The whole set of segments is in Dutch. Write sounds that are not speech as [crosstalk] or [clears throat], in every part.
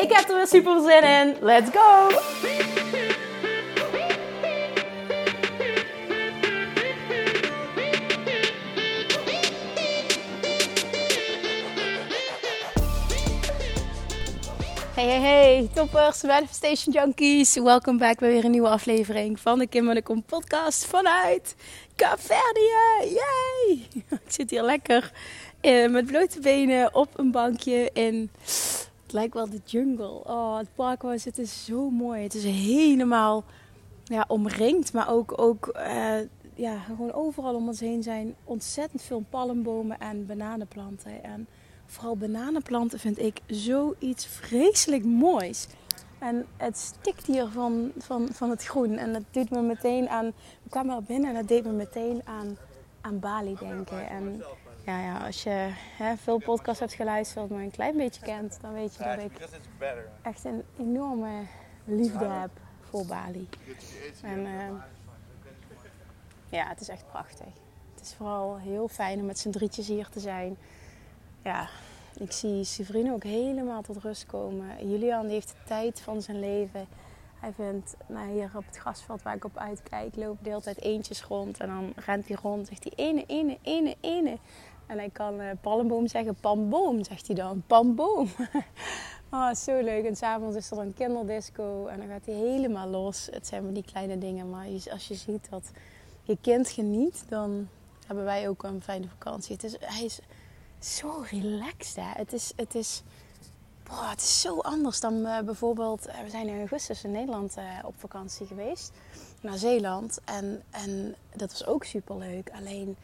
Ik heb er weer super zin in. Let's go! Hey, hey, hey, toppers, Manifestation Junkies. Welkom back bij weer een nieuwe aflevering van de Kim de Kom podcast vanuit Caverdië. Yay! [laughs] Ik zit hier lekker eh, met blote benen op een bankje in... Het lijkt wel de jungle. Oh, het park was het is zo mooi. Het is helemaal ja, omringd, maar ook, ook uh, ja, gewoon overal om ons heen zijn ontzettend veel palmbomen en bananenplanten. En vooral bananenplanten vind ik zoiets vreselijk moois. En het stikt hier van, van, van het groen. En dat doet me meteen aan. We kwamen er binnen en dat deed me meteen aan, aan Bali denken. En ja, ja als je hè, veel podcasts hebt geluisterd, maar een klein beetje kent, dan weet je dat ik echt een enorme liefde heb voor Bali. En uh, ja, het is echt prachtig. Het is vooral heel fijn om met z'n drietjes hier te zijn ja, ik zie Severine ook helemaal tot rust komen. Julian heeft de tijd van zijn leven. Hij vindt, nou hier op het grasveld waar ik op uitkijk, loopt de hele tijd eentjes rond. En dan rent hij rond, zegt hij ene, ene, ene, ene. En hij kan uh, palmboom zeggen, pamboom, zegt hij dan. Pamboom. [laughs] oh, zo leuk. En s'avonds is er dan kinderdisco en dan gaat hij helemaal los. Het zijn maar die kleine dingen, maar als je ziet dat je kind geniet, dan hebben wij ook een fijne vakantie. Het is, hij is zo relaxed. Hè? Het is, het is, boah, het is zo anders dan uh, bijvoorbeeld. Uh, we zijn in augustus in Nederland uh, op vakantie geweest. Naar Zeeland. En, en dat was ook super leuk. Alleen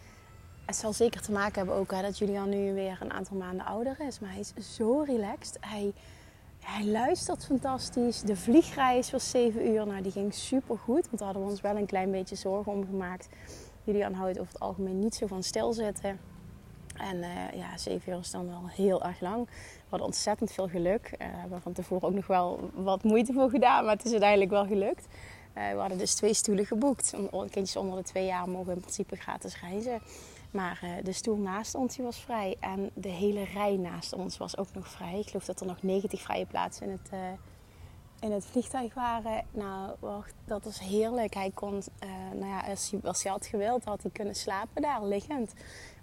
het zal zeker te maken hebben ook hè, dat Julian nu weer een aantal maanden ouder is. Maar hij is zo relaxed. Hij, hij luistert fantastisch. De vliegreis was 7 uur. Nou, die ging super goed. Want daar hadden we ons wel een klein beetje zorgen om gemaakt. Julian houdt over het algemeen niet zo van stilzitten. En uh, ja, zeven uur is dan wel heel erg lang. We hadden ontzettend veel geluk. Uh, we hebben van tevoren ook nog wel wat moeite voor gedaan, maar het is uiteindelijk wel gelukt. Uh, we hadden dus twee stoelen geboekt. Kindjes onder de twee jaar mogen in principe gratis reizen. Maar de stoel naast ons die was vrij. En de hele rij naast ons was ook nog vrij. Ik geloof dat er nog 90 vrije plaatsen in het, in het vliegtuig waren. Nou, wacht, dat was heerlijk. Hij kon, nou ja, als hij, als hij had gewild, had hij kunnen slapen daar liggend.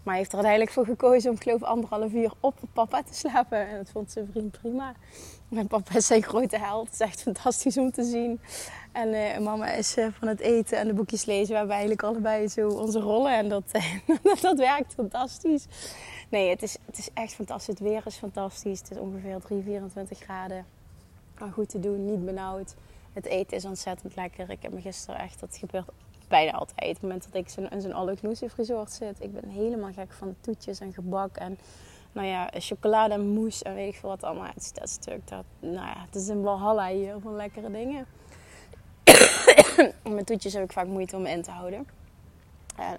Maar hij heeft er uiteindelijk voor gekozen om, geloof anderhalf uur op papa te slapen. En dat vond zijn vriend prima. Mijn papa is zijn grote held. Het is echt fantastisch om te zien. En uh, mama is uh, van het eten en de boekjes lezen. We hebben eigenlijk allebei zo onze rollen. En [laughs] dat, dat werkt fantastisch. Nee, het is, het is echt fantastisch. Het weer is fantastisch. Het is ongeveer 3, 24 graden. Maar goed te doen, niet benauwd. Het eten is ontzettend lekker. Ik heb me gisteren echt, dat gebeurt bijna altijd. Op het moment dat ik in zo'n all-inclusive resort zit. Ik ben helemaal gek van toetjes en gebak en nou ja, chocolade en mousse en weet ik veel wat allemaal. Het is dat stuk. Dat, nou ja, het is een walhalla hier van lekkere dingen. [coughs] Met toetjes heb ik vaak moeite om in te houden.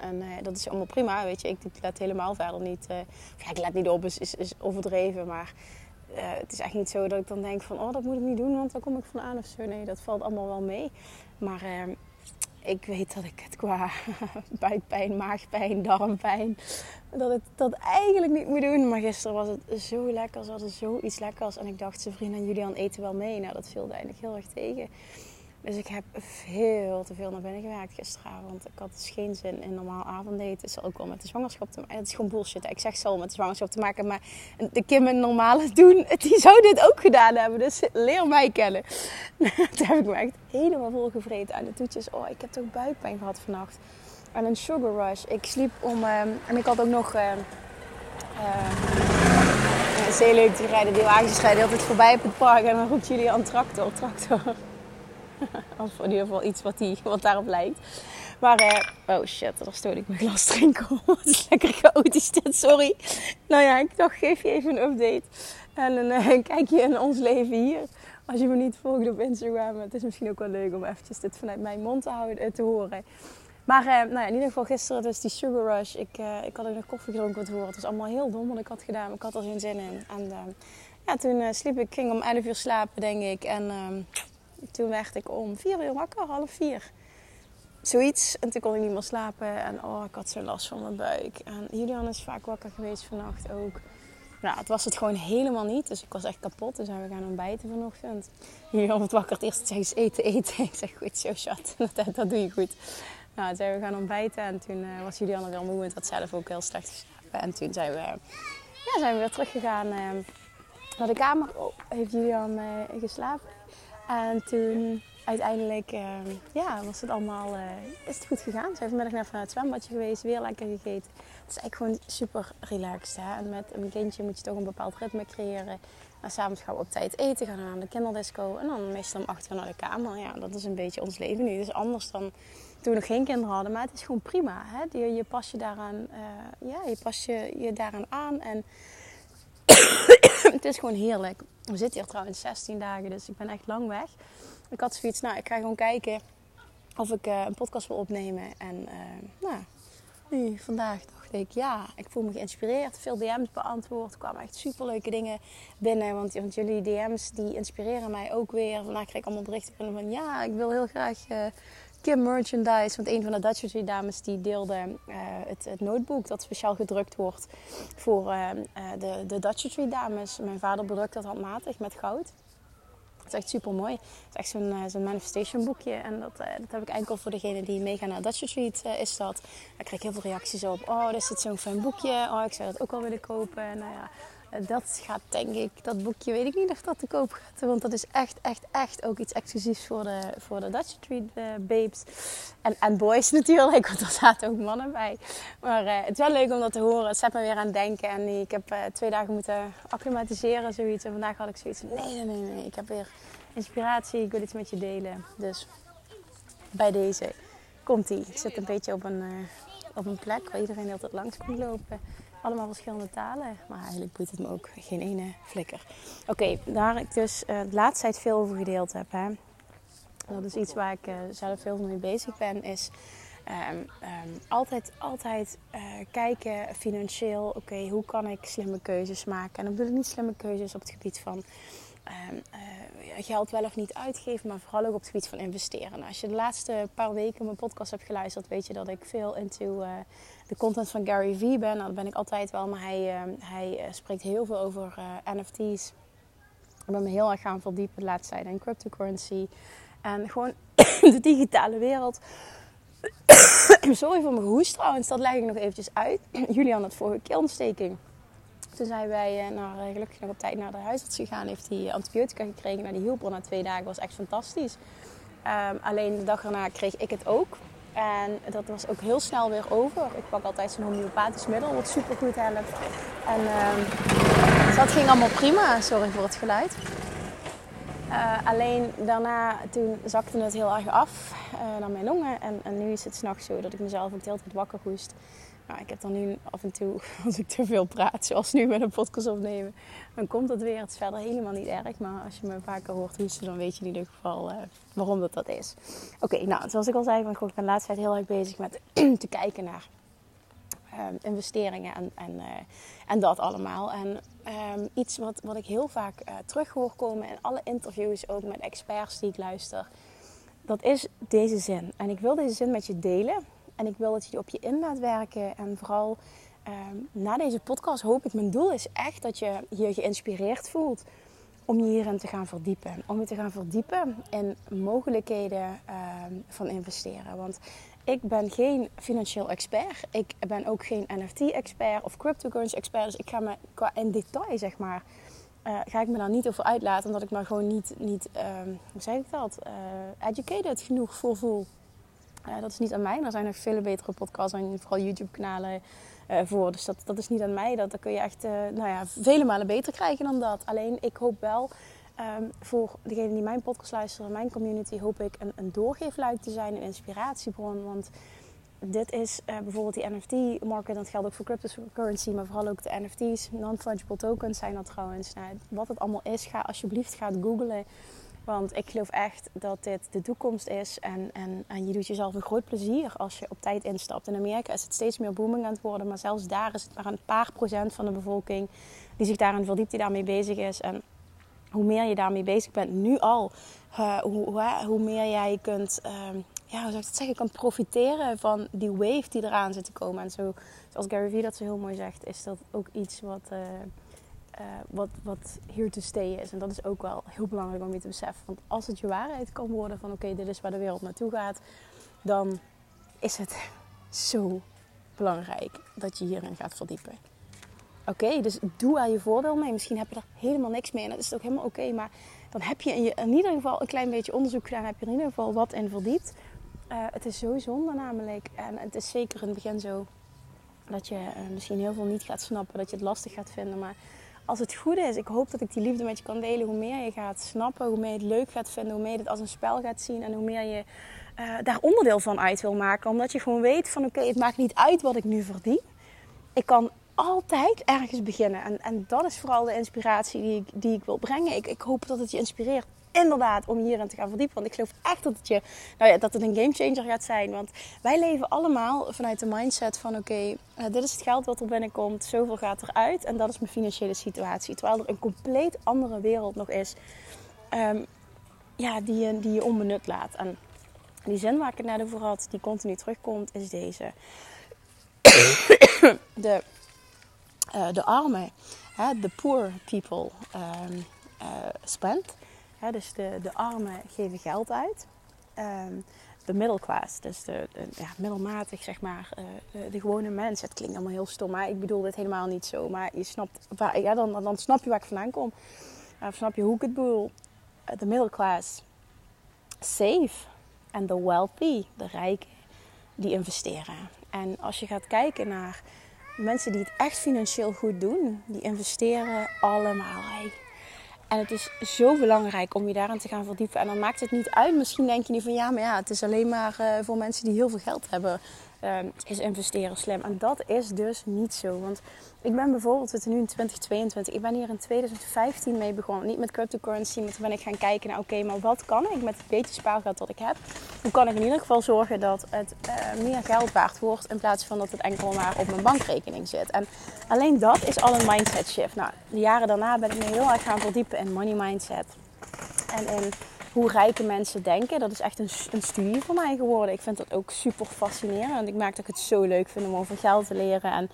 En, uh, dat is allemaal prima, weet je. Ik, ik let helemaal verder niet... Uh, ja, ik let niet op, is, is, is overdreven, maar... Uh, het is echt niet zo dat ik dan denk van... oh, dat moet ik niet doen, want dan kom ik van aan of zo. Nee, dat valt allemaal wel mee. Maar ehm, ik weet dat ik het qua [laughs] buikpijn, maagpijn, darmpijn, dat ik dat eigenlijk niet moet doen. Maar gisteren was het zo lekker, ze hadden zoiets lekkers. En ik dacht, zijn vrienden en Julian eten wel mee. Nou, dat viel eigenlijk heel erg tegen. Dus ik heb veel te veel naar binnen gewerkt gisteravond. Ik had dus geen zin in normaal avondeten. Het is ook wel met de zwangerschap te maken. Het is gewoon bullshit. Ik zeg zo met de zwangerschap te maken. Maar de Kim en normale [laughs] doen, die zou dit ook gedaan hebben. Dus leer mij kennen. [laughs] Toen heb ik me echt helemaal vol gevreten aan de toetjes. Oh, ik heb toch buikpijn gehad vannacht. En een sugar rush. Ik sliep om... Uh, en ik had ook nog... Uh, leuk, die rijden, die wagens rijden altijd voorbij op het park. En dan roept jullie aan tractor, tractor. [laughs] Als in ieder geval iets wat, die, wat daarop lijkt. Maar, uh, oh shit, daar stoot ik mijn glas drinken. [laughs] Het is lekker chaotisch dit, sorry. Nou ja, ik dacht, geef je even een update. En [laughs] een, uh, een kijkje in ons leven hier. Als je me niet volgt op Instagram, het is misschien ook wel leuk om eventjes dit vanuit mijn mond te, houden, te horen. Maar nou ja, in ieder geval gisteren dus die sugar rush. Ik, ik had ook nog koffie gedronken wat horen. Het was allemaal heel dom wat ik had gedaan. Maar ik had er geen zin in. En ja, toen sliep ik. ging om 11 uur slapen, denk ik. En ehm, toen werd ik om 4 uur wakker, half 4. Zoiets. En toen kon ik niet meer slapen. En oh, ik had zo last van mijn buik. En Julian is vaak wakker geweest vannacht ook. Nou, het was het gewoon helemaal niet. Dus ik was echt kapot. Dus we gaan ontbijten vanochtend. Julian wordt wakker. Het eerste zei ze eten, eten. Ik zeg goed zo, chat. [laughs] Dat, dat doe je goed. Nou, toen zijn we gaan ontbijten en toen uh, was Julianne weer moe en had zelf ook heel slecht geslapen. En toen zijn we, ja, zijn we weer teruggegaan uh, naar de kamer. Oh, heeft Julian uh, geslapen. En toen uiteindelijk ja, was het allemaal, is het goed gegaan. Ze heeft vanmiddag naar het zwembadje geweest, weer lekker gegeten. Het is eigenlijk gewoon super relaxed. Hè? En met een kindje moet je toch een bepaald ritme creëren. En s'avonds gaan we op tijd eten, gaan we naar de kinderdisco. En dan meestal om acht uur naar de kamer. Ja, dat is een beetje ons leven nu. Het is anders dan toen we nog geen kinderen hadden. Maar het is gewoon prima. Hè? Je, je pas je daaraan, uh, ja, je pas je, je daaraan aan. En [coughs] het is gewoon heerlijk. We zitten hier trouwens 16 dagen, dus ik ben echt lang weg. Ik had zoiets, nou, ik ga gewoon kijken of ik uh, een podcast wil opnemen. En uh, nou, nu, vandaag dacht ik, ja, ik voel me geïnspireerd. Veel DM's beantwoord. Er kwamen echt superleuke dingen binnen. Want, want jullie DM's die inspireren mij ook weer. Vandaag kreeg ik allemaal berichten van, ja, ik wil heel graag Merchandise. Want een van de Dutch dames die deelde uh, het, het, notebook dat speciaal gedrukt wordt voor uh, de, de Dutch dames. Mijn vader bedrukt dat handmatig met goud. Dat is echt super mooi. Het is echt zo'n manifestation boekje. En dat, dat heb ik enkel voor degene die meegaan naar Dutch Retreat is dat. Daar krijg ik heel veel reacties op. Oh, er zit zo'n fijn boekje. Oh, ik zou dat ook wel willen kopen. Nou ja, dat gaat denk ik, dat boekje weet ik niet of dat te koop gaat. Want dat is echt, echt, echt ook iets exclusiefs voor de, voor de Dutch Street uh, babes. En, boys [laughs] natuurlijk, want er zaten ook mannen bij. Maar uh, het is wel leuk om dat te horen. Het zet me weer aan het denken. En ik heb uh, twee dagen moeten acclimatiseren, zoiets. En vandaag had ik zoiets nee, nee, nee, nee. Ik heb weer inspiratie. Ik wil iets met je delen. Dus bij deze komt ie. Ik zit een beetje op een, op een plek waar iedereen altijd langs komt lopen allemaal verschillende talen. Maar eigenlijk boeit het me ook geen ene flikker. Oké, daar ik dus uh, de laatste tijd veel over gedeeld heb. Hè. Dat is iets waar ik uh, zelf veel mee bezig ben. Is um, um, altijd, altijd uh, kijken financieel. Oké, hoe kan ik slimme keuzes maken? En dan bedoel ik niet slimme keuzes op het gebied van... Um, geld wel of niet uitgeven, maar vooral ook op het gebied van investeren. Nou, als je de laatste paar weken mijn podcast hebt geluisterd, weet je dat ik veel into uh, de content van Gary Vee ben. Nou, dat ben ik altijd wel, maar hij, uh, hij uh, spreekt heel veel over NFT's. Ik ben me heel erg gaan verdiepen de laatste tijd in cryptocurrency. En gewoon [coughs] de digitale wereld. [coughs] Sorry voor mijn hoest trouwens, dat leg ik nog eventjes uit. [coughs] Julian had vorige keelontsteking. Toen zijn wij naar, gelukkig nog op tijd naar de huisarts gegaan. Heeft hij antibiotica gekregen. Nou, die hielp na twee dagen. was echt fantastisch. Um, alleen de dag erna kreeg ik het ook. En dat was ook heel snel weer over. Ik pak altijd zo'n homeopathisch middel, wat super goed helpt. En um, dat ging allemaal prima. Sorry voor het geluid. Uh, alleen daarna, toen zakte het heel erg af uh, naar mijn longen. En, en nu is het s'nachts zo dat ik mezelf ook de wakker hoest. Nou, ik heb dan nu af en toe, [laughs] als ik te veel praat, zoals nu met een podcast opnemen, dan komt het weer. Het is verder helemaal niet erg, maar als je me vaker hoort hoesten, dan weet je in ieder geval uh, waarom dat dat is. Oké, nou, zoals ik al zei, ik ben de laatste tijd heel erg bezig met [clears throat] te kijken naar uh, investeringen en, en, uh, en dat allemaal. En um, iets wat, wat ik heel vaak terug hoor komen in alle interviews, ook met experts die ik luister, dat is deze zin. En ik wil deze zin met je delen en ik wil dat je op je in laat werken. En vooral um, na deze podcast hoop ik, mijn doel is echt dat je je geïnspireerd voelt om je hierin te gaan verdiepen. Om je te gaan verdiepen in mogelijkheden um, van investeren. Want ik ben geen financieel expert. Ik ben ook geen NFT-expert of cryptocurrency-expert. Dus ik ga me qua in detail, zeg maar, uh, ga ik me daar niet over uitlaten. Omdat ik me gewoon niet, niet um, hoe zeg ik dat, uh, educated genoeg voor voel. Uh, dat is niet aan mij. Er zijn nog veel betere podcasts en vooral YouTube-kanalen uh, voor. Dus dat, dat is niet aan mij. Dat, dat kun je echt uh, nou ja, vele malen beter krijgen dan dat. Alleen ik hoop wel um, voor degenen die mijn podcast luisteren, mijn community, hoop ik een, een doorgeefluik te zijn, een inspiratiebron. Want dit is bijvoorbeeld die NFT-market. Dat geldt ook voor cryptocurrency, maar vooral ook de NFT's. Non-fungible tokens zijn dat trouwens. Nou, wat het allemaal is, ga alsjeblieft gaat googlen. Want ik geloof echt dat dit de toekomst is. En, en, en je doet jezelf een groot plezier als je op tijd instapt. In Amerika is het steeds meer booming aan het worden. Maar zelfs daar is het maar een paar procent van de bevolking die zich daarin verdiept, die daarmee bezig is. En hoe meer je daarmee bezig bent, nu al, uh, hoe, hoe, hoe, meer jij kunt, uh, ja, hoe zou ik zeggen, kan profiteren van die wave die eraan zit te komen. En zo, zoals Gary Vee dat zo heel mooi zegt, is dat ook iets wat, uh, wat, wat here to stay is. En dat is ook wel heel belangrijk om je te beseffen. Want als het je waarheid kan worden van oké, dit is waar de wereld naartoe gaat, dan is het [laughs] zo belangrijk dat je hierin gaat verdiepen. Oké, dus doe er je voordeel mee. Misschien heb je er helemaal niks mee en dat is ook helemaal oké. maar dan heb je in, ieder geval een klein beetje onderzoek gedaan. Heb je in ieder geval wat in verdiept. Uh, het is zo zonde namelijk. En het is zeker in het begin zo dat je uh, misschien heel veel niet gaat snappen. Dat je het lastig gaat vinden. Maar als het goed is, ik hoop dat ik die liefde met je kan delen. Hoe meer je gaat snappen, hoe meer je het leuk gaat vinden. Hoe meer je het als een spel gaat zien. En hoe meer je uh, daar onderdeel van uit wil maken. Omdat je gewoon weet van oké, het maakt niet uit wat ik nu verdien. Ik kan altijd ergens beginnen. En, en dat is vooral de inspiratie die ik, die ik wil brengen. Ik, ik hoop dat het je inspireert inderdaad om hierin te gaan verdiepen. Want ik geloof echt dat het, je, nou ja, dat het een gamechanger gaat zijn. Want wij leven allemaal vanuit de mindset van oké, uh, dit is het geld wat er binnenkomt, zoveel gaat eruit. En dat is mijn financiële situatie. Terwijl er een compleet andere wereld nog is um, ja, die, je, die je onbenut laat. En die zin waar ik het net had, die continu terugkomt, is deze. [coughs] de uh, de armen, poor people, um, uh, spend. Dus de, de armen geven geld uit. Um, de middelklaas, dus de, ja, middelmatig zeg maar, uh, de gewone mens. Het klinkt allemaal heel stom, maar ik bedoel dit helemaal niet zo. Maar je snapt, ja, dan, dan snap je waar ik vandaan kom. Uh, snap je hoe ik het bedoel. De middelklaas, save. En de wealthy, de rijken, die investeren. En als je gaat kijken naar mensen die het echt financieel goed doen, die investeren allemaal. En het is zo belangrijk om je daarin te gaan verdiepen. En dan maakt het niet uit. Misschien denk je niet van ja, maar ja, het is alleen maar uh, voor mensen die heel veel geld hebben. Uh, is investeren slim. En dat is dus niet zo. Want ik ben bijvoorbeeld, we zitten nu in 2022. Ik ben hier in 2015 mee begonnen. Niet met cryptocurrency, maar toen ben ik gaan kijken naar oké, maar wat kan ik met het beetje spaargeld dat ik heb? Hoe kan ik in ieder geval zorgen dat het uh, meer geld waard wordt in plaats van dat het enkel maar op mijn bankrekening zit? En alleen dat is al een mindset shift. Nou, de jaren daarna ben ik me heel erg gaan verdiepen in money mindset. En in hoe rijke mensen denken. Dat is echt een, een, studie voor mij geworden. Ik vind dat ook super fascinerend. En ik maak dat ik het zo leuk vind om over geld te leren. En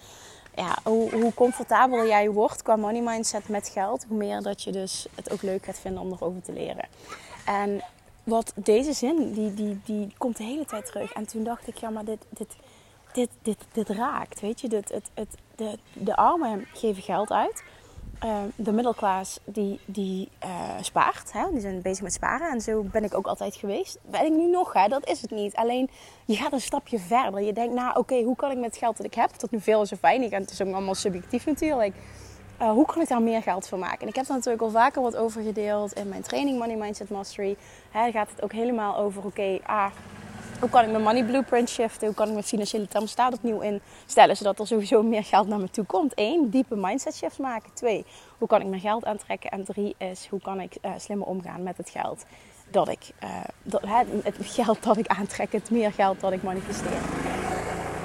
ja, hoe, hoe comfortabeler jij wordt qua money mindset met geld, hoe meer dat je dus het ook leuk gaat vinden om erover te leren. En wat deze zin, die, die, die komt de hele tijd terug. En toen dacht ik, ja, maar dit, dit, dit, dit, dit raakt, weet je. Dit, het, het, de, de armen geven geld uit. Uh, de middelklaas die, die uh, spaart. Hè? Die zijn bezig met sparen. En zo ben ik ook altijd geweest. Ben ik nu nog, hè? dat is het niet. Alleen je gaat een stapje verder. Je denkt, nou oké, hoe kan ik met het geld dat ik heb, tot nu veel is fijn. En het is ook allemaal subjectief natuurlijk. Uh, hoe kan ik daar meer geld van maken? En ik heb daar natuurlijk al vaker wat over gedeeld in mijn training Money Mindset Mastery. Hè, gaat het ook helemaal over, oké, ah, hoe kan ik mijn money blueprint shiften? Hoe kan ik mijn financiële thermostaat opnieuw instellen zodat er sowieso [laughs] meer geld naar me toe komt? Eén, diepe mindset shift maken. Twee, hoe kan ik mijn geld aantrekken? En drie is, hoe kan ik uh, slimmer omgaan met het geld dat ik, uh, dat, het [laughs] geld dat ik aantrek, het meer geld dat ik manifesteer.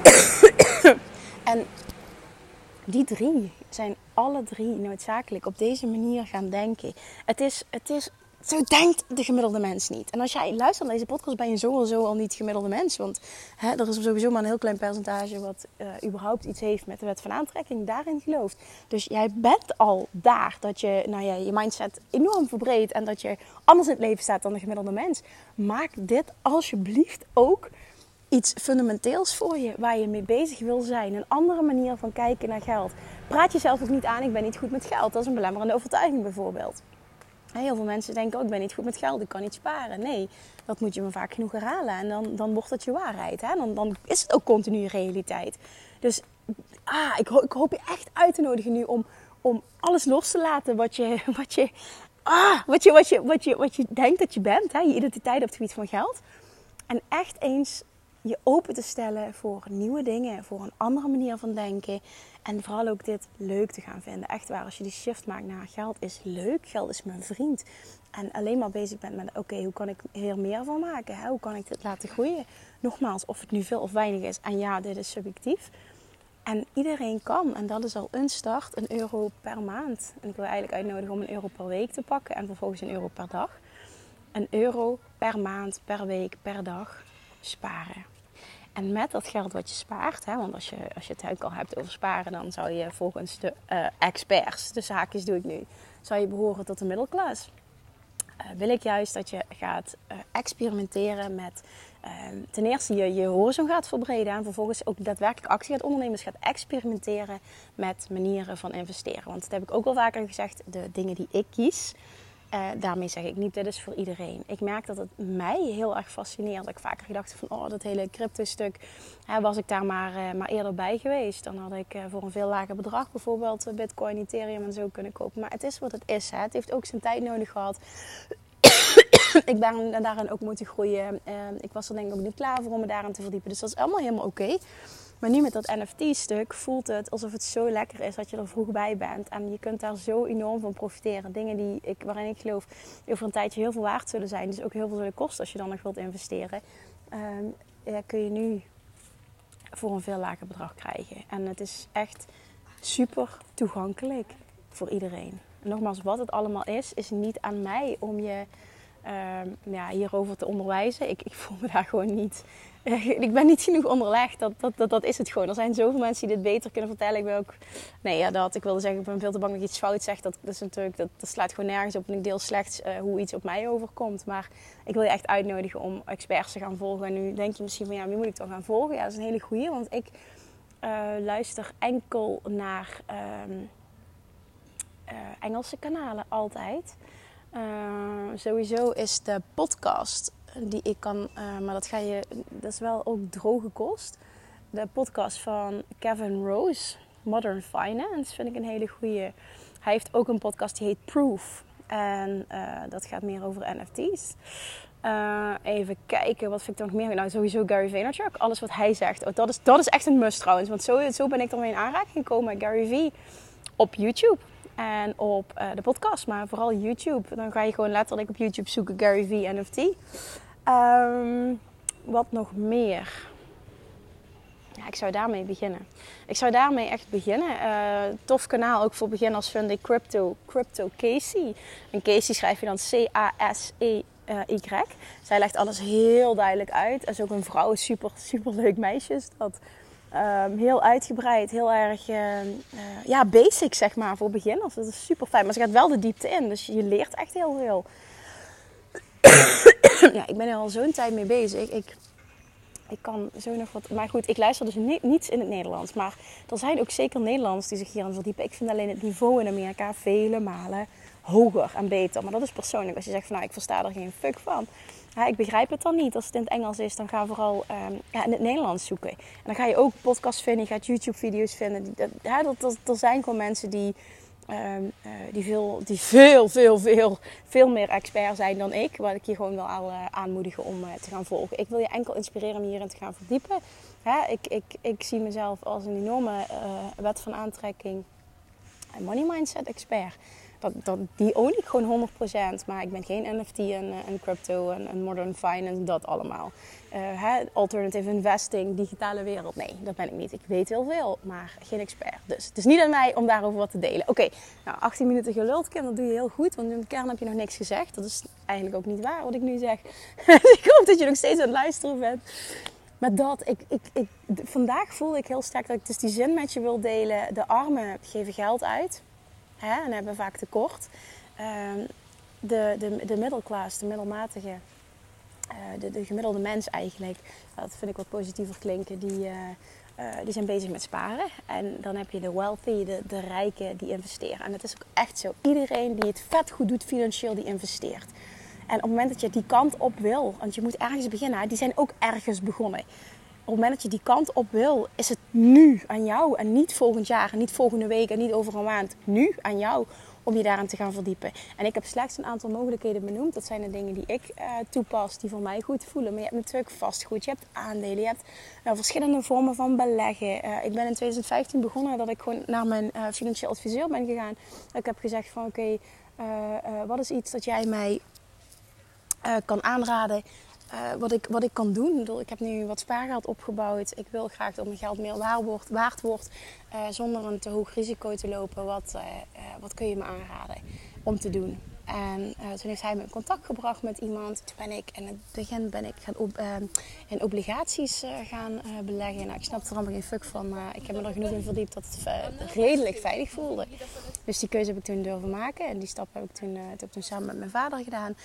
[coughs] en die drie zijn alle drie noodzakelijk op deze manier gaan denken. Het is, het is zo denkt de gemiddelde mens niet. En als jij luistert naar deze podcast, ben je sowieso al niet gemiddelde mens. Want hè, er is sowieso maar een heel klein percentage wat uh, überhaupt iets heeft met de wet van aantrekking, daarin gelooft. Dus jij bent al daar dat je nou ja, je mindset enorm verbreedt en dat je anders in het leven staat dan de gemiddelde mens. Maak dit alsjeblieft ook iets fundamenteels voor je waar je mee bezig wil zijn. Een andere manier van kijken naar geld. Praat jezelf ook niet aan, ik ben niet goed met geld. Dat is een belemmerende overtuiging bijvoorbeeld. Heel veel mensen denken, oh, ik ben niet goed met geld, ik kan niet sparen. Nee, dat moet je me vaak genoeg herhalen. En dan, dan wordt het je waarheid. Hè? Dan, dan is het ook continu realiteit. Dus ah, ik, ik hoop je echt uit te nodigen nu om, om alles los te laten wat je, [laughs] wat je, ah, wat je, wat je, wat je, wat je denkt dat je bent. Hè? Je identiteit op het gebied van geld. En echt eens je open te stellen voor nieuwe dingen, voor een andere manier van denken. En vooral ook dit leuk te gaan vinden. Echt waar, als je die shift maakt naar geld is leuk, geld is mijn vriend. En alleen maar bezig bent met, oké, hoe kan ik hier meer van maken? Hè? Hoe kan ik dit laten groeien? Nogmaals, of het nu veel of weinig is. En ja, dit is subjectief. En iedereen kan. En dat is al een start, een euro per maand. En ik wil eigenlijk uitnodigen om een euro per week te pakken. En vervolgens een euro per dag. Een euro per maand, per week, per dag sparen. En met dat geld wat je spaart, hè, want als je, als je het ook al hebt over sparen, dan zou je volgens de uh, experts, de zaakjes doe ik nu, zou je behoren tot de middelklas. Uh, wil ik juist dat je gaat uh, experimenteren met ten eerste je, je horizon gaat verbreden en vervolgens ook daadwerkelijk actie gaat ondernemen. Dus gaat experimenteren met manieren van investeren. Want dat heb ik ook wel vaker gezegd, de dingen die ik kies, uh, daarmee zeg ik niet, dit is voor iedereen. Ik merk dat het mij heel erg fascineert. Ik vaker gedacht van, oh, dat hele crypto-stuk, was ik daar maar, uh, maar eerder bij geweest. Dan had ik uh, voor een veel lager bedrag bijvoorbeeld Bitcoin, Ethereum en zo kunnen kopen. Maar het is wat het is. Hè. Het heeft ook zijn tijd nodig gehad. [coughs] ik ben daarin ook moeten groeien. ik was er denk ik ook niet klaar voor om me daarin te verdiepen. Dus dat is allemaal helemaal oké. Maar nu met dat NFT-stuk voelt het alsof het zo lekker is dat je er vroeg bij bent. En je kunt daar zo enorm van profiteren. Dingen die ik, waarin ik geloof over een tijdje heel veel waard zullen zijn. Dus ook heel veel zullen kosten als je dan nog wilt investeren. Um, ja, kun je nu voor een veel lager bedrag krijgen. En het is echt super toegankelijk voor iedereen. En nogmaals, wat het allemaal is, is niet aan mij om je uh, ja, hierover te onderwijzen. Ik, ik voel me daar gewoon niet [laughs] ik ben niet genoeg onderlegd. Dat, dat, dat, dat, is het gewoon. Er zijn zoveel mensen die dit beter kunnen vertellen. Ik ben ook... Nee, ja, dat. Ik wilde zeggen, ik ben veel te bang dat ik iets fout zeg. Dat, dat, is natuurlijk, dat, dat slaat gewoon nergens op. En ik deel slechts uh, hoe iets op mij overkomt. Maar ik wil je echt uitnodigen om experts te gaan volgen. En nu denk je misschien van, ja, wie moet ik dan gaan volgen? Ja, dat is een hele goeie. Want ik uh, luister enkel naar uh, Engelse kanalen. Altijd. sowieso is de podcast die ik kan, uh, maar dat ga je, dat is wel ook droge kost. De podcast van Kevin Rose, Modern Finance, vind ik een hele goede. Hij heeft ook een podcast die heet Proof. En uh, dat gaat meer over NFT's. Uh, even kijken, wat vind ik dan nog meer? Nou, sowieso Gary Vaynerchuk. Alles wat hij zegt. Oh, dat, is, dat is echt een must trouwens. Want zo, zo ben ik ermee in aanraking gekomen Gary V op YouTube en op de podcast, maar vooral YouTube. Dan ga je gewoon letterlijk op YouTube zoeken Gary V NFT. Um, wat nog meer? Ja, ik zou daarmee beginnen. Ik zou daarmee echt beginnen. Uh, tof kanaal ook voor beginners vind ik Crypto, Crypto Casey. En Casey schrijf je dan C-A-S-E-Y. Zij legt alles heel duidelijk uit. En is ook een vrouw, super, super leuk meisje is dat. Um, heel uitgebreid, heel erg uh, ja, basic zeg maar voor beginners. Dat is super fijn. Maar ze gaat wel de diepte in, dus je leert echt heel veel. Ja, ik ben er al zo'n tijd mee bezig. Ik, ik kan zo nog wat. Maar goed, ik luister dus niet, niets in het Nederlands. Maar er zijn ook zeker Nederlanders die zich hier aan verdiepen. Ik vind alleen het niveau in Amerika vele malen hoger en beter. Maar dat is persoonlijk. Als je zegt van nou, ik versta er geen fuck van. Ja, ik begrijp het dan niet. Als het in het Engels is, dan ga vooral um, ja, in het Nederlands zoeken. En dan ga je ook podcasts vinden, je gaat YouTube-video's vinden. Ja, dat, er zijn gewoon mensen die Ehm, eh, die, veel, die veel, veel, veel, veel meer expert zijn dan ik. Wat ik je gewoon al uh, aanmoedigen om uh, te gaan volgen. Ik wil je enkel inspireren om hierin te gaan verdiepen. Hè? Ik, ik, ik zie mezelf als een enorme wet van aantrekking money mindset expert die own ik gewoon 100%. Maar ik ben geen NFT en, eh, en crypto en, modern finance, dat allemaal. Uh, hè, alternative investing, digitale wereld. Nee, dat ben ik niet. Ik weet heel veel, maar geen expert. Dus het is niet aan mij om daarover wat te delen. Oké, nou 18 minuten geluld, Kim, dat doe je heel goed. Want in de kern heb je nog niks gezegd. Dat is eigenlijk ook niet waar wat ik nu zeg. [laughs] ik hoop dat je nog steeds aan het luisteren bent. Maar dat, ik, ik, ik, vandaag voelde ik heel sterk dat ik dus die zin met je wil delen. De armen geven geld uit hè, en hebben vaak tekort. Uh, de, de, de middelklas, de middelmatige, uh, de, de gemiddelde mens eigenlijk, dat vind ik wat positiever klinken, die, uh, die zijn bezig met sparen. En dan heb je de wealthy, de, de rijken, die investeren. En het is ook echt zo. Iedereen die het vet goed doet financieel, die investeert. En op het moment dat je die kant op wil, want je moet ergens beginnen, die zijn ook ergens begonnen op het moment dat je die kant op wil, is het nu aan jou. En niet volgend jaar, en niet volgende week en niet over een maand. Nu aan jou om je daarin te gaan verdiepen. En ik heb slechts een aantal mogelijkheden benoemd. Dat zijn de dingen die ik uh, toepas, die voor mij goed voelen. Maar je hebt natuurlijk vastgoed, je hebt aandelen, je hebt uh, verschillende vormen van beleggen. Uh, ik ben in 2015 begonnen dat ik gewoon naar mijn financieel adviseur ben gegaan. Ik heb gezegd van oké, wat is iets dat jij mij kan aanraden uh, wat, ik, wat ik kan doen. Ik heb nu wat spaargeld opgebouwd. Ik wil graag dat mijn geld meer waard wordt, waard wordt uh, zonder een te hoog risico te lopen. Wat, uh, wat kun je me aanraden om te doen? En uh, toen heeft hij me in contact gebracht met iemand. Toen ben ik in het begin ben ik gaan op, uh, in obligaties uh, gaan beleggen. Nou, ik snapte er allemaal geen fuck van. ik heb me er genoeg in verdiept dat het redelijk veilig voelde. Dus die keuze heb ik toen durven maken. En die stap heb ik toen, heb ik toen samen met mijn vader gedaan.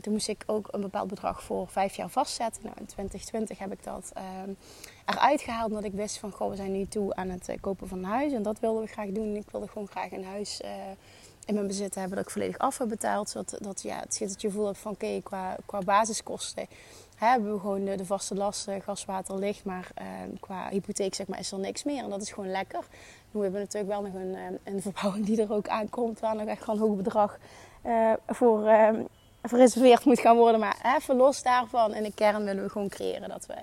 toen moest ik ook een bepaald bedrag voor vijf jaar vastzetten. Nou, in 2020 heb ik dat ehm, eruit gehaald. Omdat ik wist van, goh, we zijn nu toe aan het kopen van een huis. En dat wilden we graag doen. Ik wilde gewoon graag een huis in mijn bezit hebben dat ik volledig af heb betaald. Zodat dat, ja, het het gevoel van oké, qua, qua basiskosten hebben we gewoon de, vaste lasten, gas, water, licht. Maar uh, qua hypotheek zeg maar, is er niks meer. En dat is gewoon lekker. We hebben natuurlijk wel nog een, ehm, een verbouwing die er ook aankomt. Waar nog echt een hoog bedrag uh, voor gereserveerd moet gaan worden. Maar even los daarvan. In de kern willen we gewoon creëren dat we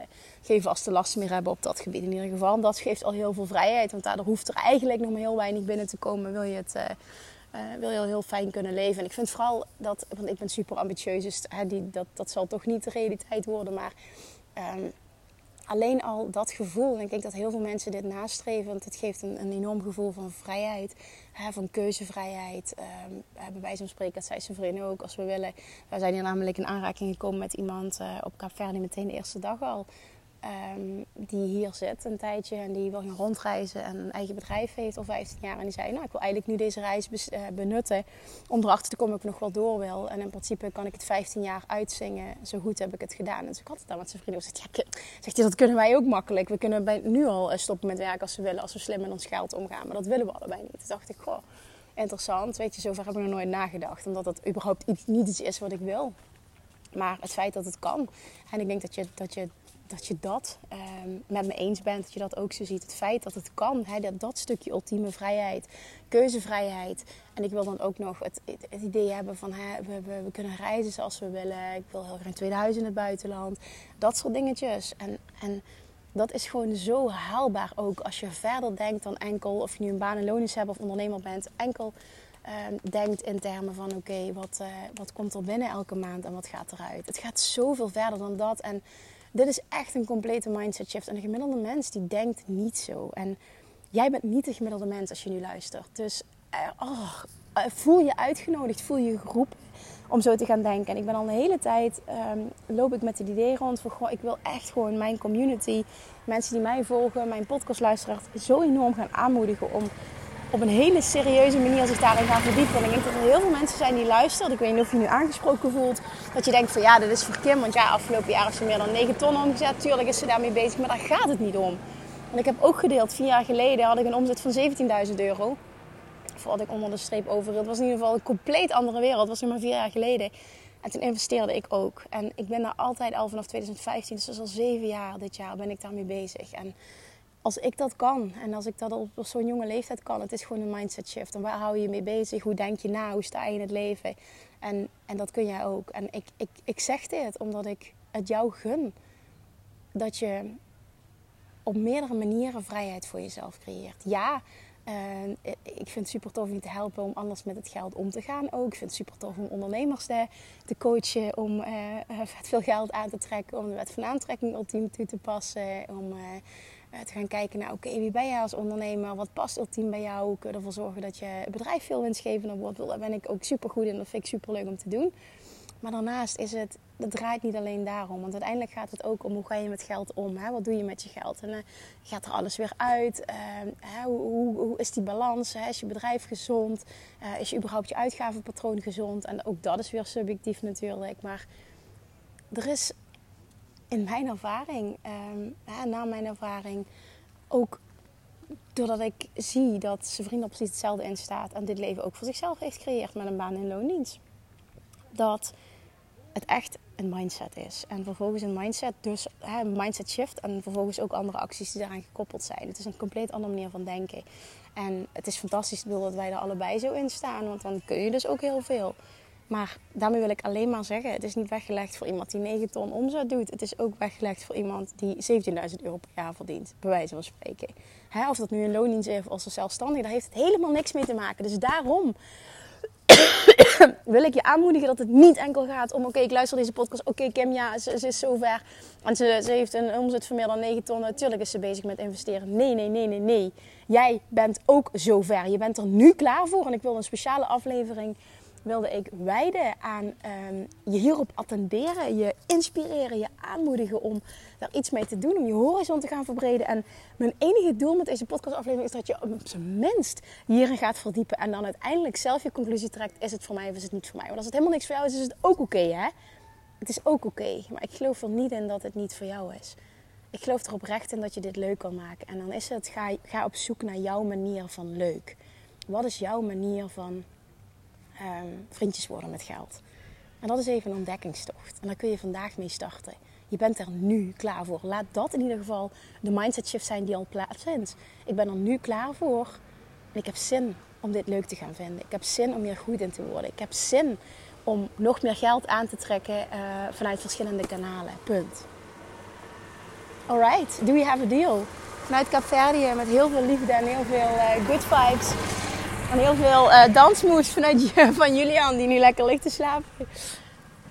geen vaste lasten meer hebben op dat gebied in ieder geval. En dat geeft al heel veel vrijheid. Want daardoor hoeft er eigenlijk nog maar heel weinig binnen te komen. Wil je het eh, uh, wil je heel fijn kunnen leven. En ik vind vooral dat, want ik ben super ambitieus, dus hè, die, dat, dat zal toch niet de realiteit worden. Maar um, alleen al dat gevoel, en ik denk dat heel veel mensen dit nastreven, want het geeft een, een enorm gevoel van vrijheid, hè, van keuzevrijheid. Um, bij wijze van spreken, dat zei zijn vrienden ook, als we willen. We zijn hier namelijk in aanraking gekomen met iemand uh, op Kaapverdi meteen de eerste dag al. Um, die hier zit een tijdje en die wil gaan rondreizen en een eigen bedrijf heeft al 15 jaar. En die zei, nou ik wil eigenlijk nu deze reis uh, benutten om erachter te komen of ik nog wel door wil. En in principe kan ik het 15 jaar uitzingen. Zo goed heb ik het gedaan. En dus ik had het dan met zijn vrienden. Zegt, ja, zegt hij, dat kunnen wij ook makkelijk. We kunnen bij, nu al eh, stoppen met werken als we willen, als we slim met ons geld omgaan. Maar dat willen we allebei niet. Toen dacht ik, goh, interessant. Weet je, zover heb ik nog nooit nagedacht. Omdat dat überhaupt iets, niet iets is wat ik wil. Maar het feit dat het kan. En ik denk dat je, dat je dat je dat um, met me eens bent, dat je dat ook zo ziet. Het feit dat het kan, hè, dat, dat stukje ultieme vrijheid, keuzevrijheid. En ik wil dan ook nog het, het, idee hebben van hè, we, we, we, kunnen reizen zoals we willen. Ik wil heel graag een tweede huis in het buitenland. Dat soort dingetjes. En, en dat is gewoon zo haalbaar ook als je verder denkt dan enkel of je nu een baan en loondienst hebt of ondernemer bent. Enkel um, denkt in termen van oké, wat, uh, wat komt er binnen elke maand en wat gaat eruit. Het gaat zoveel verder dan dat. En dit is echt een complete mindset shift. En de gemiddelde mens die denkt niet zo. En jij bent niet de gemiddelde mens als je nu luistert. Dus uh, oh, uh, voel je uitgenodigd, voel je geroepen om zo te gaan denken. En ik ben al een hele tijd, um, loop ik met het idee rond van, goh, ik wil echt gewoon mijn community, mensen die mij volgen, mijn podcastluisteraars, zo enorm gaan aanmoedigen om op een hele serieuze manier zich daarin gaan verdiepen. En ik denk dat er heel veel mensen zijn die luisteren. Ik weet niet of je nu aangesproken voelt. Dat je denkt van ja, dit is voor Kim. Want ja, afgelopen jaar heeft ze meer dan 9 ton omgezet. Tuurlijk is ze daarmee bezig, maar daar gaat het niet om. En ik heb ook gedeeld, vier jaar geleden had ik een omzet van 17.000 euro. Voordat ik onder de streep over. Het was in ieder geval een compleet andere wereld. Het was nu maar vier jaar geleden. En toen investeerde ik ook. En ik ben daar altijd al vanaf 2015, dus dat is al zeven jaar dit jaar, ben ik daarmee bezig. En als ik dat kan en als ik dat op zo'n jonge leeftijd kan, het is gewoon een mindset shift. En waar hou je je mee bezig? Hoe denk je na? Hoe sta je in het leven? En, en dat kun jij ook. En ik, ik, ik zeg dit omdat ik het jou gun. Dat je op meerdere manieren vrijheid voor jezelf creëert. Ja, uh, ik vind het super tof om je te helpen om anders met het geld om te gaan ook. Ik vind het super tof om ondernemers te, te coachen, om uh, [laughs] veel geld aan te trekken, om de wet van aantrekking ultiem toe te passen, om... Uh, te gaan kijken naar, oké, wie ben jij als ondernemer? Wat past ultiem bij jou? Hoe kun je ervoor zorgen dat je bedrijf veel winstgevender wordt? Daar ben ik ook super goed in. Dat vind ik super leuk om te doen. Maar daarnaast is het, dat draait niet alleen daarom. Want uiteindelijk gaat het ook om hoe ga je met geld om? Hè? Wat doe je met je geld? En uh, gaat er alles weer uit? Uh, hè? Hoe, hoe, is die balans? Hè? Is je bedrijf gezond? Uh, is je überhaupt je uitgavenpatroon gezond? En ook dat is weer subjectief natuurlijk. Maar er is in mijn ervaring, um, na mijn ervaring, ook doordat ik zie dat zijn vrienden precies hetzelfde in staat en dit leven ook voor zichzelf heeft gecreëerd met een baan in loondienst. Dat het echt een mindset is. En vervolgens een mindset, dus hè, een mindset shift. En vervolgens ook andere acties die daaraan gekoppeld zijn. Het is een compleet andere manier van denken. En het is fantastisch dat wij er allebei zo in staan. Want dan kun je dus ook heel veel. Maar daarmee wil ik alleen maar zeggen: het is niet weggelegd voor iemand die 9 ton omzet doet. Het is ook weggelegd voor iemand die 17.000 euro per jaar verdient, bij wijze van spreken. Hè, of dat nu een loondienst is of als zelfstandig, daar heeft het helemaal niks mee te maken. Dus daarom [coughs] wil ik je aanmoedigen dat het niet enkel gaat om: oké, ik luister deze podcast. Oké, Kim, ja, ze, ze, is zover. En ze, ze heeft een omzet van meer dan 9 ton. Natuurlijk is ze bezig met investeren. Nee, nee, nee, nee, nee. Jij bent ook zover. Je bent er nu klaar voor. En ik wil een speciale aflevering wilde ik wijden aan um, je hierop attenderen, je inspireren, je aanmoedigen om daar iets mee te doen, om je horizon te gaan verbreden. En mijn enige doel met deze podcastaflevering is dat je op zijn minst hierin gaat verdiepen en dan uiteindelijk zelf je conclusie trekt: is het voor mij of is het niet voor mij? Want als het helemaal niks voor jou is, is het ook oké, hè? Het is ook oké, maar ik geloof er niet in dat het niet voor jou is. Ik geloof er oprecht in dat je dit leuk kan maken. En dan is het, ga, ga op zoek naar jouw manier van leuk. Wat is jouw manier van um, vriendjes worden met geld. En dat is even een ontdekkingstocht. En daar kun je vandaag mee starten. Je bent er nu klaar voor. Laat dat in ieder geval de mindset shift zijn die al plaatsvindt. Ik ben er nu klaar voor. En ik heb zin om dit leuk te gaan vinden. Ik heb zin om hier goed in te worden. Ik heb zin om nog meer geld aan te trekken uh, vanuit verschillende kanalen. Punt. Alright, do we have a deal? Vanuit Capverdië met heel veel liefde en heel veel uh, good vibes en heel veel uh, dansmoes vanuit, [laughs] van Julian, die nu lekker ligt te slapen.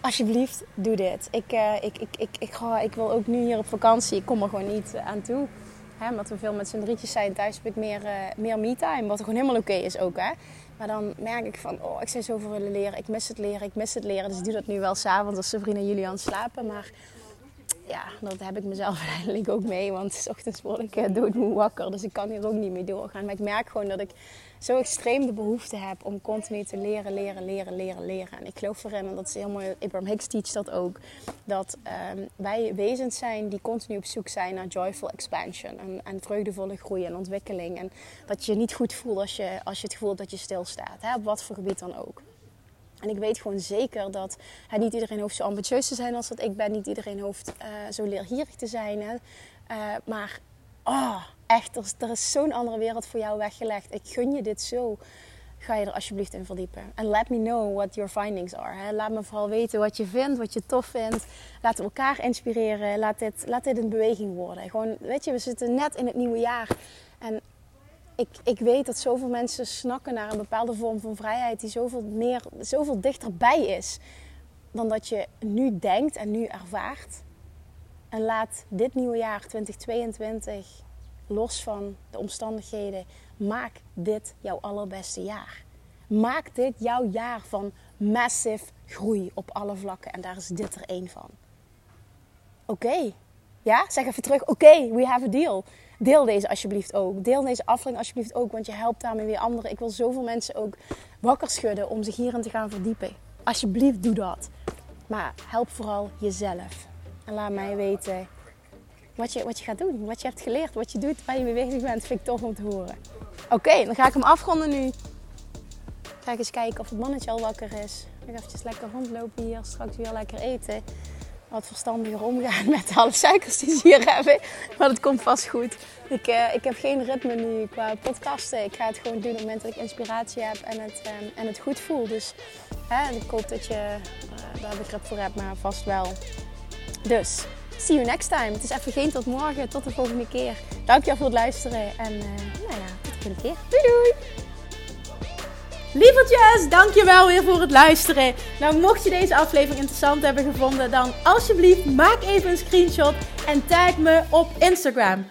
Alsjeblieft, doe dit. Ik, uh, ik, ik, ik, ik, ga, ik wil ook nu hier op vakantie. Ik kom er gewoon niet eh, aan toe. Hè, omdat we veel met z'n drietjes zijn. Thuis heb ik meer, uh, meer me-time. Wat gewoon helemaal oké is ook. Hè. Maar dan merk ik van, oh, ik zou zoveel willen leren. Ik mis het leren, ik mis het leren. Dus ik doe dat nu wel s'avonds als Sabrina en Julian slapen. Maar ja, dat heb ik mezelf [laughs] uiteindelijk ook mee. Want s ochtends word ik doodmoe wakker. Dus ik kan hier ook niet mee doorgaan. Maar ik merk gewoon dat ik zo extreem de behoefte heb om continu te leren, leren, leren, leren, leren. En ik geloof erin, en dat is heel mooi, Abraham Hicks teach dat ook, dat um, wij wezens zijn die continu op zoek zijn naar joyful expansion en, en vreugdevolle groei en ontwikkeling. En dat je je niet goed voelt als je, als je het gevoel dat je stilstaat, hè, op wat voor gebied dan ook. En ik weet gewoon zeker dat niet iedereen hoeft zo ambitieus te zijn als dat ik ben. Niet iedereen hoeft uh, zo leergierig te zijn. Hè. Uh, maar oh, echt, er is, zo'n andere wereld voor jou weggelegd. Ik gun je dit zo. Ga je er alsjeblieft in verdiepen. En let me know what your findings are. Hè. Laat me vooral weten wat je vindt, wat je tof vindt. We elkaar inspireren. Laat dit, laat dit een beweging worden. Gewoon, weet je, we zitten net in het nieuwe jaar. En ik, ik weet dat zoveel mensen snakken naar een bepaalde vorm van vrijheid die zoveel, meer, zoveel dichterbij is dan dat je nu denkt en nu ervaart. En laat dit nieuwe jaar 2022 los van de omstandigheden, maak dit jouw allerbeste jaar. Maak dit jouw jaar van massive groei op alle vlakken. En daar is dit er één van. Oké. Ja, zeg even terug. Oké, we have a deal. Deel deze alsjeblieft ook. Deel deze aflevering alsjeblieft ook, want je helpt daarmee weer anderen. Ik wil zoveel mensen ook wakker schudden om zich hierin te gaan verdiepen. Alsjeblieft, doe dat. Maar help vooral jezelf. En laat mij weten wat je, wat je gaat doen, wat je hebt geleerd, wat je doet, waar je mee bezig bent. Vind ik tof om te horen. Oké, dan ga ik hem afronden nu. Ga eens kijken of het mannetje al wakker is. Ik ga lekker rondlopen hier, straks weer lekker eten. Wat verstandiger omgaan met alle suikers die ze hier hebben. Maar dat komt vast goed. Ik, uh, ik heb geen ritme nu qua podcasten. Ik ga het gewoon doen op het moment dat ik inspiratie heb en het, uh, en het goed voel. Dus hè, ik hoop dat je uh, daar begrip voor hebt, maar vast wel. Dus see you next time. Het is even geen tot morgen. Tot de volgende keer. Dankjewel voor het luisteren. En uh, nou ja, tot de volgende keer. Doei doei! Lievertjes, dankjewel weer voor het luisteren. Nou, mocht je deze aflevering interessant hebben gevonden, dan alsjeblieft maak even een screenshot en tag me op Instagram.